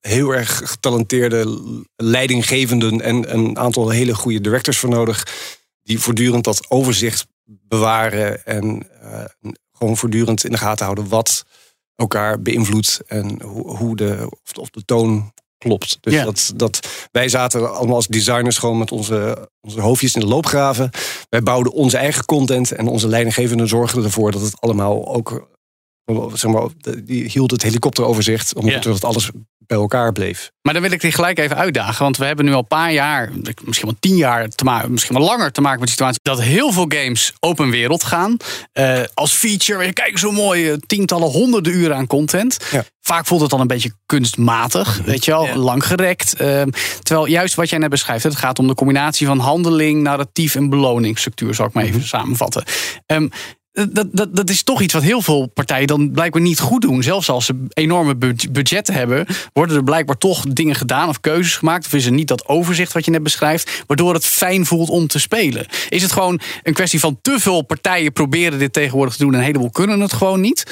heel erg getalenteerde leidinggevenden en een aantal hele goede directors voor nodig. Die voortdurend dat overzicht bewaren en eh, gewoon voortdurend in de gaten houden wat elkaar beïnvloedt en hoe, hoe de, of, de, of de toon klopt. Dus dat, dat, wij zaten allemaal als designers gewoon met onze, onze hoofdjes in de loopgraven. Wij bouwden onze eigen content en onze leidinggevenden zorgden ervoor dat het allemaal ook, zeg maar, die hield het helikopteroverzicht, omdat
Ja.
dat alles bij elkaar bleef.
Maar dan wil ik die gelijk even uitdagen. Want we hebben nu al een paar jaar, misschien wel tien jaar te maken, misschien wel langer te maken met de situatie dat heel veel games open wereld gaan. Eh, als feature, je kijk zo mooi, eh, tientallen, honderden uren aan content.
Ja.
Vaak voelt het dan een beetje kunstmatig, weet je wel,
Ja.
langgerekt. Ehm, terwijl juist wat jij net beschrijft, het gaat om de combinatie van handeling, narratief en beloningsstructuur, zal ik maar even samenvatten. Ehm, dat, dat, dat is toch iets wat heel veel partijen dan blijkbaar niet goed doen. Zelfs als ze enorme bud- budgetten hebben, worden er blijkbaar toch dingen gedaan of keuzes gemaakt. Of is er niet dat overzicht wat je net beschrijft, waardoor het fijn voelt om te spelen. Is het gewoon een kwestie van te veel partijen proberen dit tegenwoordig te doen en een heleboel kunnen het gewoon niet?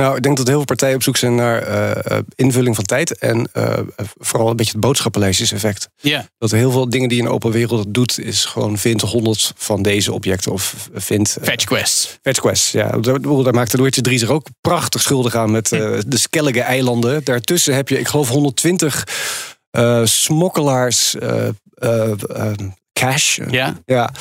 Nou, ik denk dat heel veel partijen op zoek zijn naar eh, eh, invulling van tijd. En eh, vooral een beetje het boodschappenlijstjes-effect.
Ja.
Dat heel veel dingen die een open wereld doet, is gewoon vind 100 van deze objecten. Of vind. eh,
Fetch quests.
Fetch Quest, ja. Daar, daar maakte Witcher 3 zich ook prachtig schuldig aan met de Skellige eilanden. Daartussen heb je, ik geloof, 120 eh, smokkelaars. cash.
Ja.
Ja,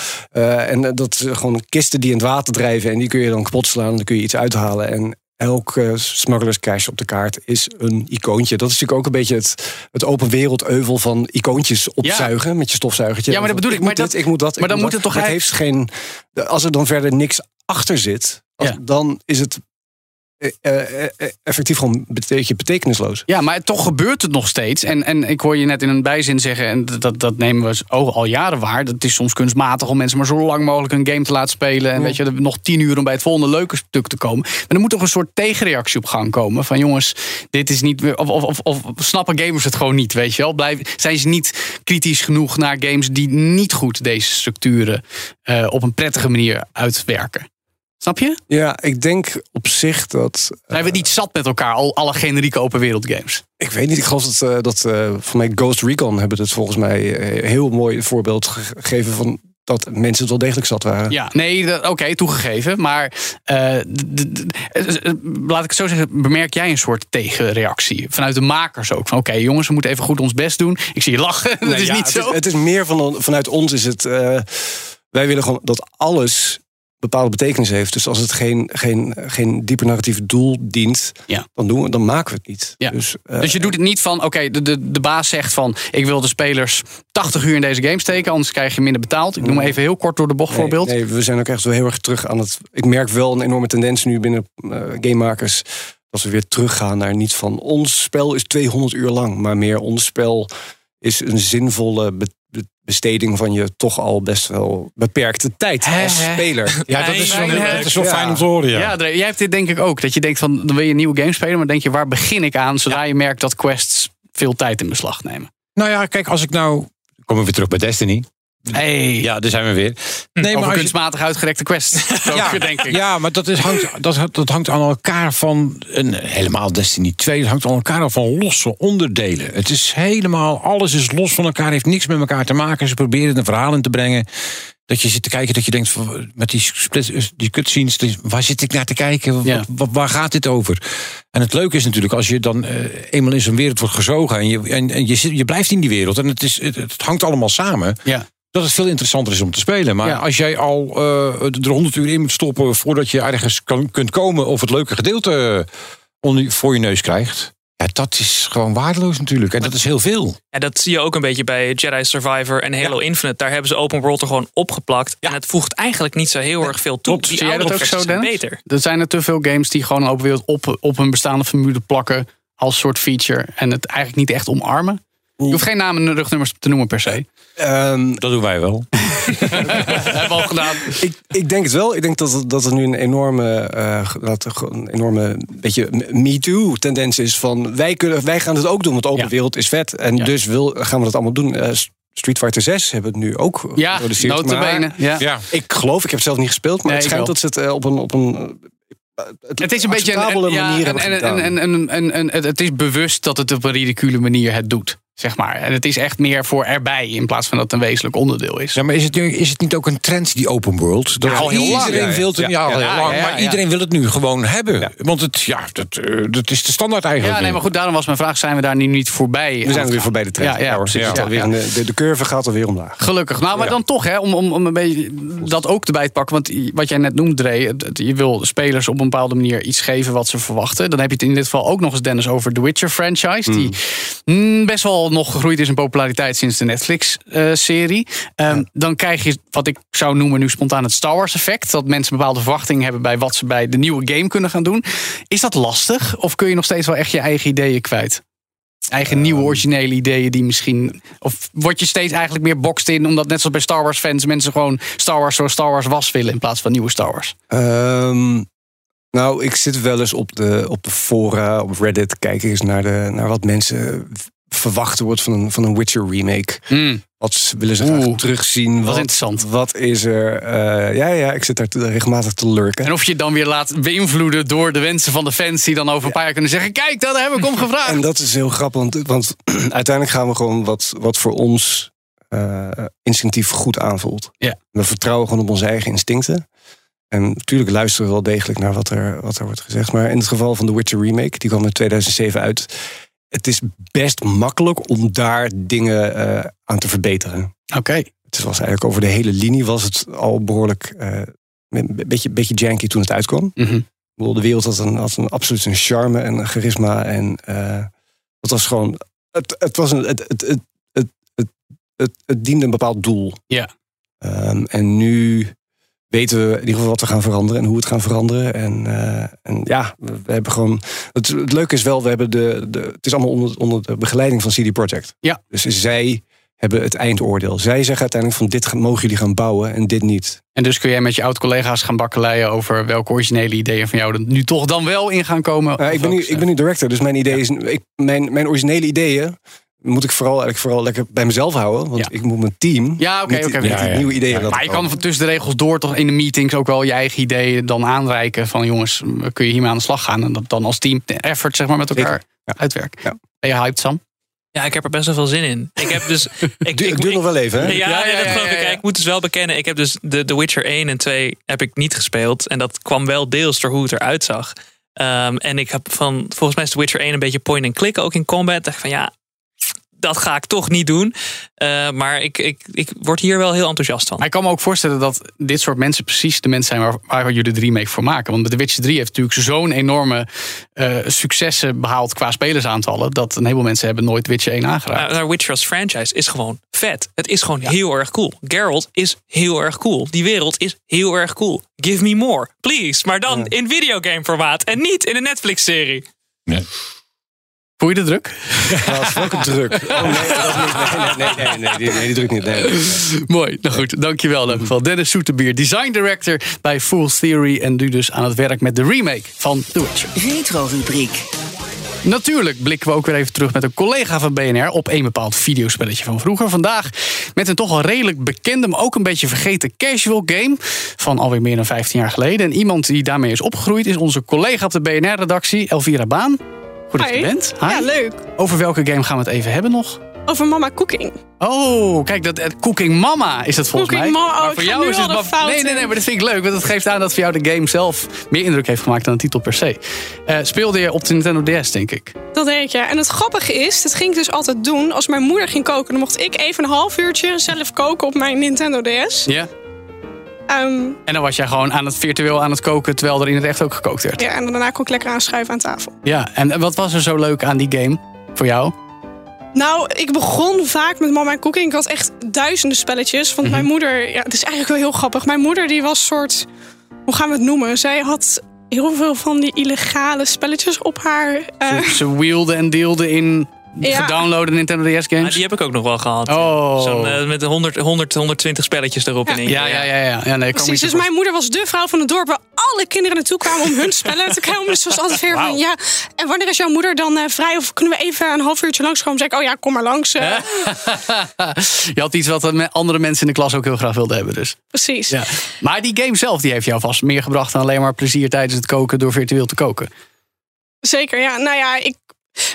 en dat is gewoon kisten die in het water drijven. En die kun je dan kapot slaan. En dan kun je iets uithalen. En elk eh, smugglers cash op de kaart is een icoontje. Dat is natuurlijk ook een beetje het, het open wereld euvel van icoontjes opzuigen met je stofzuigertje.
Ja, maar dat bedoel ik.
moet
Maar
dit,
dat-
ik moet dat. ik
maar dan
moet
moet het toch
Het heeft geen. Als er dan verder niks achter zit, als-
Ja.
dan is het effectief gewoon een beetje betekenisloos.
Ja, maar toch gebeurt het nog steeds. En, en ik hoor je net in een bijzin zeggen, en dat, dat nemen we ook al jaren waar. Dat is soms kunstmatig om mensen maar zo lang mogelijk een game te laten spelen. En weet je, nog tien uur om bij het volgende leuke stuk te komen. Maar er moet toch een soort tegenreactie op gang komen. Van jongens, dit is niet. Of, of, of, of snappen gamers het gewoon niet, weet je wel? Blijf, zijn ze niet kritisch genoeg naar games die niet goed deze structuren eh, op een prettige manier uitwerken? Snap je?
Ja, ik denk op zich dat.
Zijn we niet zat met elkaar, al alle generieke open wereld games?
Ik weet niet, ik geloof dat, eh, dat eh, voor mij Ghost Recon hebben het volgens mij eh, heel mooi voorbeeld ge- gegeven van dat mensen het wel degelijk zat waren.
Ja, nee, dat- oké, toegegeven. Maar eh, eh, laat ik het zo zeggen, bemerk jij een soort tegenreactie? Vanuit de makers ook. Van oké, jongens, we moeten even goed ons best doen. Ik zie je lachen, *laughs* dat
Nee,
is
ja,
niet
het
zo.
Is, het is meer van, vanuit ons is het. eh, wij willen gewoon dat alles bepaalde betekenis heeft. Dus als het geen, geen, geen dieper narratief doel dient,
Ja.
dan, doen we, dan maken we het niet.
Ja.
Dus, eh,
Dus je doet het niet van, oké, de, de, de baas zegt van... ik wil de spelers 80 uur in deze game steken... anders krijg je minder betaald. Ik noem maar even heel kort door de bocht
nee,
voorbeeld.
Nee, we zijn ook echt zo heel erg terug aan het. Ik merk wel een enorme tendens nu binnen eh, gamemakers. Dat we weer teruggaan naar niet van ons spel is 200 uur lang, maar meer ons spel is een zinvolle besteding van je toch al best wel beperkte tijd als speler. *laughs*
Ja, dat is, wel, dat is wel
Ja.
fijn om te horen. Ja.
Ja, jij hebt dit denk ik ook. Dat je denkt van, dan wil je een nieuwe game spelen... maar denk je, waar begin ik aan... zodra je merkt dat quests veel tijd in beslag nemen.
Nou ja, kijk, als ik nou. Komen we weer terug bij Destiny.
Hey,
Ja, daar zijn we weer. Nee, maar je-
kunstmatig uitgerekte quests. *laughs*
ja,
denk ik.
ja, maar dat, is, hangt, dat, dat hangt aan elkaar van. Een, helemaal Destiny 2. Het hangt aan elkaar van losse onderdelen. Het is helemaal. Alles is los van elkaar. Heeft niks met elkaar te maken. Ze proberen een verhaal in te brengen. Dat je zit te kijken, dat je denkt. Met die, split, die cutscenes. Waar zit ik naar te kijken? Wat,
Ja.
wat- waar gaat dit over? En het leuke is natuurlijk. Als je dan eh, eenmaal in zo'n wereld wordt gezogen. En, je, en, en je, je blijft in die wereld. En het, is, het, het hangt allemaal samen
Ja.
Dat het veel interessanter is om te spelen. Maar
Ja.
als jij al eh, er 100 uur in moet stoppen voordat je ergens kan, kunt komen of het leuke gedeelte onder, voor je neus krijgt, ja, dat is gewoon waardeloos natuurlijk. En dat is heel veel.
En dat zie je ook een beetje bij Jedi Survivor en Halo Infinite. Daar hebben ze open world er gewoon opgeplakt. En het voegt eigenlijk niet zo heel erg veel toe.
Klopt.
Die
Zie jij dat ook zo, Dennis?
beter.
Er zijn er te veel games die gewoon een open wereld op, op een bestaande formule plakken als soort feature en het eigenlijk niet echt omarmen. Je hoeft geen namen en rugnummers te noemen per se.
Ehm,
Dat doen wij wel. *laughs*
hebben we al gedaan.
ik, ik denk het wel. Ik denk dat, dat er nu een enorme, eh, dat er een enorme beetje me-too-tendens is van wij, kunnen, wij gaan het ook doen, want open
Ja.
wereld is vet. En
Ja.
dus wil, gaan we dat allemaal doen. Eh, Street Fighter 6 hebben het nu ook
Ja,
geproduceerd. Maar
Ja.
Ja.
Ik geloof, ik heb het zelf niet gespeeld, maar
Nee,
het
ik
schijnt dat ze het eh, op een, op een
Het is een beetje een,
manier
en, en, en- en- het is bewust dat het op een ridicule manier het doet. Zeg maar. En het is echt meer voor erbij in plaats van dat het een wezenlijk onderdeel is.
Ja, maar is het, nu, is het niet ook een trend, die open world? Dat
Ja, al heel
iedereen wil het, ja,
Ja,
al heel
ja,
lang,
ja,
maar
ja.
iedereen wil het nu gewoon hebben. Want het, ja, dat, eh, dat is de standaard eigenlijk.
Ja, nee, maar goed, daarom was mijn vraag: zijn we daar nu niet voorbij?
We zijn weer voorbij de trend.
Ja, precies.
De, de curve gaat alweer omlaag.
Gelukkig. Nou, maar
Ja.
dan toch, hè, om, om, om een beetje dat ook erbij te pakken. Want wat jij net noemde, Dre, je wil spelers op een bepaalde manier iets geven wat ze verwachten. Dan heb je het in dit geval ook nog eens, Dennis, over The Witcher franchise. Die mm, best wel nog gegroeid is in populariteit sinds de Netflix-serie. Ehm, Dan krijg je wat ik zou noemen nu spontaan het Star Wars effect. Dat mensen bepaalde verwachtingen hebben bij wat ze bij de nieuwe game kunnen gaan doen. Is dat lastig? Of kun je nog steeds wel echt je eigen ideeën kwijt? Eigen nieuwe originele ideeën die misschien. Of word je steeds eigenlijk meer boxed in, omdat net zoals bij Star Wars fans mensen gewoon Star Wars zoals Star Wars was willen in plaats van nieuwe Star Wars.
Ehm, nou, ik zit wel eens op de, op de fora, op Reddit, kijk eens naar, de, naar wat mensen v- verwachten wordt van een, van een Witcher remake. Wat ze- willen ze graag terugzien?
wat
Wat,
interessant.
Wat is er? eh, ja, ja, ik zit daar te- regelmatig te lurken.
En of je het dan weer laat beïnvloeden door de wensen van de fans die dan over een paar jaar kunnen zeggen: Kijk, dat heb ik om gevraagd.
En dat is heel grappig, want, want *clears throat* uiteindelijk gaan we gewoon wat, wat voor ons eh, instinctief goed aanvoelt.
Ja.
We vertrouwen gewoon op onze eigen instincten. En natuurlijk luisteren we wel degelijk naar wat er, wat er wordt gezegd. Maar in het geval van The Witcher Remake, die kwam in 2007 uit. Het is best makkelijk om daar dingen eh, aan te verbeteren.
Oké.
Het was eigenlijk over de hele linie was het al behoorlijk eh, een beetje, beetje janky toen het uitkwam.
Mhm.
Bedoel, de wereld had, een, had een, absoluut een charme en een charisma. En eh, het was gewoon. Het, het, was een, het, het, het, het, het, het, het diende een bepaald doel.
Ja.
Ehm, en nu weten we in ieder geval wat we gaan veranderen en hoe we het gaan veranderen. En, eh, en ja, we, we hebben gewoon. Het, het leuke is wel, we hebben de, de. Het is allemaal onder, onder de begeleiding van CD Projekt.
Ja.
Dus zij hebben het eindoordeel. Zij zeggen uiteindelijk van dit gaan- mogen jullie gaan bouwen en dit niet.
En dus kun jij met je oud-collega's gaan bakkeleien over welke originele ideeën van jou er nu toch dan wel in gaan komen.
Nou, ik, ben nu, ik ben nu director, dus mijn idee is. Ik, mijn, mijn originele ideeën moet ik vooral, eigenlijk vooral lekker bij mezelf houden. Want
Ja.
ik moet mijn team.
Ja, oké, oké,
nieuwe ideeën.
Maar je kan van tussen de regels door toch in de meetings ook wel je eigen ideeën dan aanreiken. Van jongens, kun je hiermee aan de slag gaan. En dat dan als team de effort zeg maar met elkaar
ja.
uitwerken.
Ja.
Ben je hyped, Sam?
Ja, ik heb er best wel veel zin in. Ik heb dus. *laughs* Ik,
Du-
ik,
Het duurt nog wel even, hè?
Ja,
Ja,
nee,
ja,
dat
ja,
geloof ik.
ja, ja.
Ik moet dus wel bekennen, ik heb dus de The Witcher 1 en 2 heb ik niet gespeeld. En dat kwam wel deels door hoe het eruit zag. Ehm, en ik heb van, volgens mij is The Witcher 1 een beetje point and click ook in combat. Dacht ik van ja, dat ga ik toch niet doen. Eh, maar ik, ik, ik word hier wel heel enthousiast van.
Maar ik kan me ook voorstellen dat dit soort mensen precies de mensen zijn waar, waar jullie de remake voor maken. Want The Witcher 3 heeft natuurlijk zo'n enorme eh, successen behaald qua spelersaantallen. Dat een heleboel mensen hebben nooit Witcher 1 aangeraakt.
Maar nou, Witcher als franchise is gewoon vet. Het is gewoon heel erg cool. Geralt is heel erg cool. Die wereld is heel erg cool. Give me more, please. Maar dan in videogame formaat en niet in een Netflix-serie.
Voel je de druk?
Ja, is welke druk. Oh nee, dat is niet, nee, nee, nee, nee, nee, die, druk niet. Nee.
Mooi, nou goed, dankjewel in ieder geval. Dennis Soeterbier, design director bij Fool's Theory. En nu dus aan het werk met de remake van The Witcher.
Retro-rubriek.
Natuurlijk blikken we ook weer even terug met een collega van BNR op een bepaald videospelletje van vroeger. Vandaag met een toch al redelijk bekende, maar ook een beetje vergeten casual game van alweer meer dan 15 jaar geleden. En iemand die daarmee is opgegroeid is onze collega op de BNR-redactie, Elvira Baan. Goed dat je bent. Hi.
Ja, leuk.
Over welke game gaan we het even hebben nog?
Over mama cooking.
Oh, kijk, dat, eh, Cooking Mama is het volgens
Cooking
mij.
Mama, oh,
Maar voor jou is het ma-
fout
Nee, nee, nee, maar dat vind ik leuk. Want het geeft aan dat voor jou de game zelf meer indruk heeft gemaakt dan de titel per se. Eh, speelde je op de Nintendo DS, denk ik.
Dat deed ik, ja. En het grappige is, dat ging ik dus altijd doen. Als mijn moeder ging koken, dan mocht ik even een half uurtje zelf koken op mijn Nintendo DS.
Ja.
Ehm,
En dan was jij gewoon aan het virtueel aan het koken, terwijl er in het echt ook gekookt werd.
ja, en daarna kon ik lekker aanschuiven aan tafel.
Ja, en wat was er zo leuk aan die game voor jou?
Nou, ik begon vaak met mama cooking. Ik had echt duizenden spelletjes. Want mijn moeder, ja, het is eigenlijk wel heel grappig. Mijn moeder die was soort, hoe gaan we het noemen? Zij had heel veel van die illegale spelletjes op haar. eh,
Ze, ze wielden en deelden in
Ja.
gedownloade Nintendo DS
Ah,
games.
die heb ik ook nog wel gehad.
Oh.
Zo'n, eh, met 100, 100, 120 spelletjes erop
Ja.
in één keer.
ja, ja, ja, ja. ja nee,
Precies, dus mijn moeder was de vrouw van het dorp waar alle kinderen naartoe kwamen om hun spellen te komen. Dus ze was altijd weer van, ja, en wanneer is jouw moeder dan eh, vrij? Of kunnen we even een half uurtje langskomen? Zeg ik, oh ja, kom maar langs. eh. *laughs*
Je had iets wat andere mensen in de klas ook heel graag wilden hebben dus.
Precies.
Ja. Maar die game zelf die heeft jou vast meer gebracht dan alleen maar plezier tijdens het koken door virtueel te koken.
Zeker, ja. Nou ja, ik,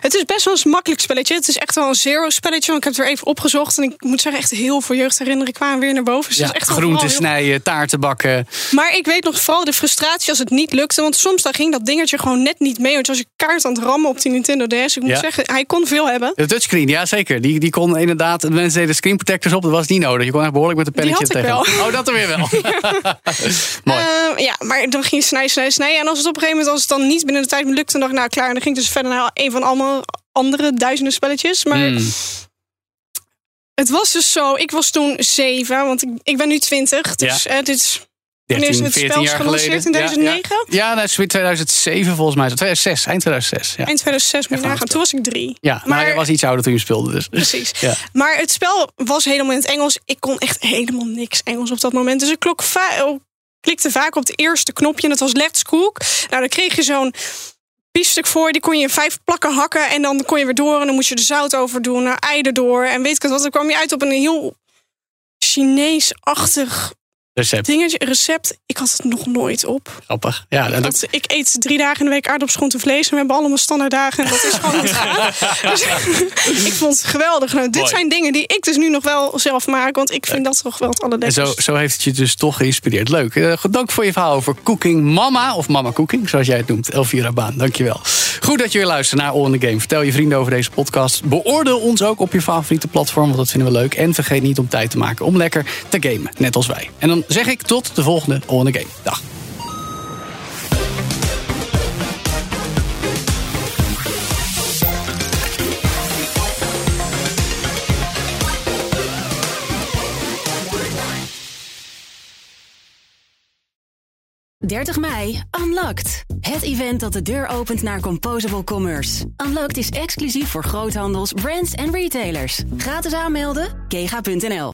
Het is best wel een makkelijk spelletje. Het is echt wel een zero spelletje. Want ik heb het weer even opgezocht. En ik moet zeggen, echt heel veel jeugdherinneringen kwamen weer naar boven. Dus
Ja,
echt
groenten
heel-
snijden, taarten bakken.
Maar ik weet nog vooral de frustratie als het niet lukte. Want soms dan ging dat dingetje gewoon net niet mee. Want als je kaart aan het rammen op die Nintendo DS. Ik moet
Ja.
zeggen, hij kon veel hebben.
De touchscreen, ja zeker. Die, die kon inderdaad, de mensen deden screen protectors op, dat was niet nodig. Je kon echt behoorlijk met een pennetje
ik
tegen.
wel.
Oh, dat er weer wel. *laughs* *laughs* Mooi.
Ehm, ja, maar dan ging je snijden, snijden, snijden. En als het op een gegeven moment als het dan niet binnen de tijd lukte, dan dacht ik, nou klaar. En dan ging ik dus verder naar een van allemaal andere duizenden spelletjes. Maar
Hmm.
het was dus zo, ik was toen zeven, want ik, ik ben nu twintig. Dus
Ja.
eh, dit is, wanneer is
13,
het
14
spel
jaar
gelanceerd? In
geleden.
2009?
Ja, ja dat is weer 2007 volgens mij. 2006, eind 2006. Ja,
Eind 2006 moet je nagaan. Toen was ik drie.
ja maar,
maar-
jij was iets ouder toen je speelde dus.
Precies.
Ja.
Maar het spel was helemaal in het Engels. Ik kon echt helemaal niks Engels op dat moment. Dus ik klok va- klikte vaak op het eerste knopje. En dat was Let's Cook. Nou, dan kreeg je zo'n biefstuk voor. Die kon je in vijf plakken hakken. En dan kon je weer door. En dan moest je er zout over doen. Nou, ei erdoor. En weet ik wat. Dan kwam je uit op een heel Chinees-achtig
Recept,
dingetje. Recept. Ik had het nog nooit op.
grappig. Ja, dat,
Dat, ik eet drie dagen in de week aardappels, vlees. En we hebben allemaal standaard dagen. En dat is gewoon niet *laughs* gaan. Dus *laughs* ik vond het geweldig. Nou, dit
Mooi.
zijn dingen die ik dus nu nog wel zelf maak. Want ik vind dat toch wel het
en zo,
allerlekkerste.
zo heeft het je dus toch geïnspireerd. Leuk. Goed, dank voor je verhaal over Cooking Mama. Of Mama Cooking, zoals jij het noemt. Elvira Baan, dankjewel. Goed dat je weer luistert naar All in the Game. Vertel je vrienden over deze podcast. Beoordeel ons ook op je favoriete platform, want dat vinden we leuk. En vergeet niet om tijd te maken om lekker te gamen, net als wij. En dan zeg ik tot de volgende in the Game. Dag.
Unlocked. 30 mei, Unlocked. Het event dat de deur opent naar Composable Commerce. Unlocked is exclusief voor groothandels, brands en retailers. Gratis aanmelden, kega.nl.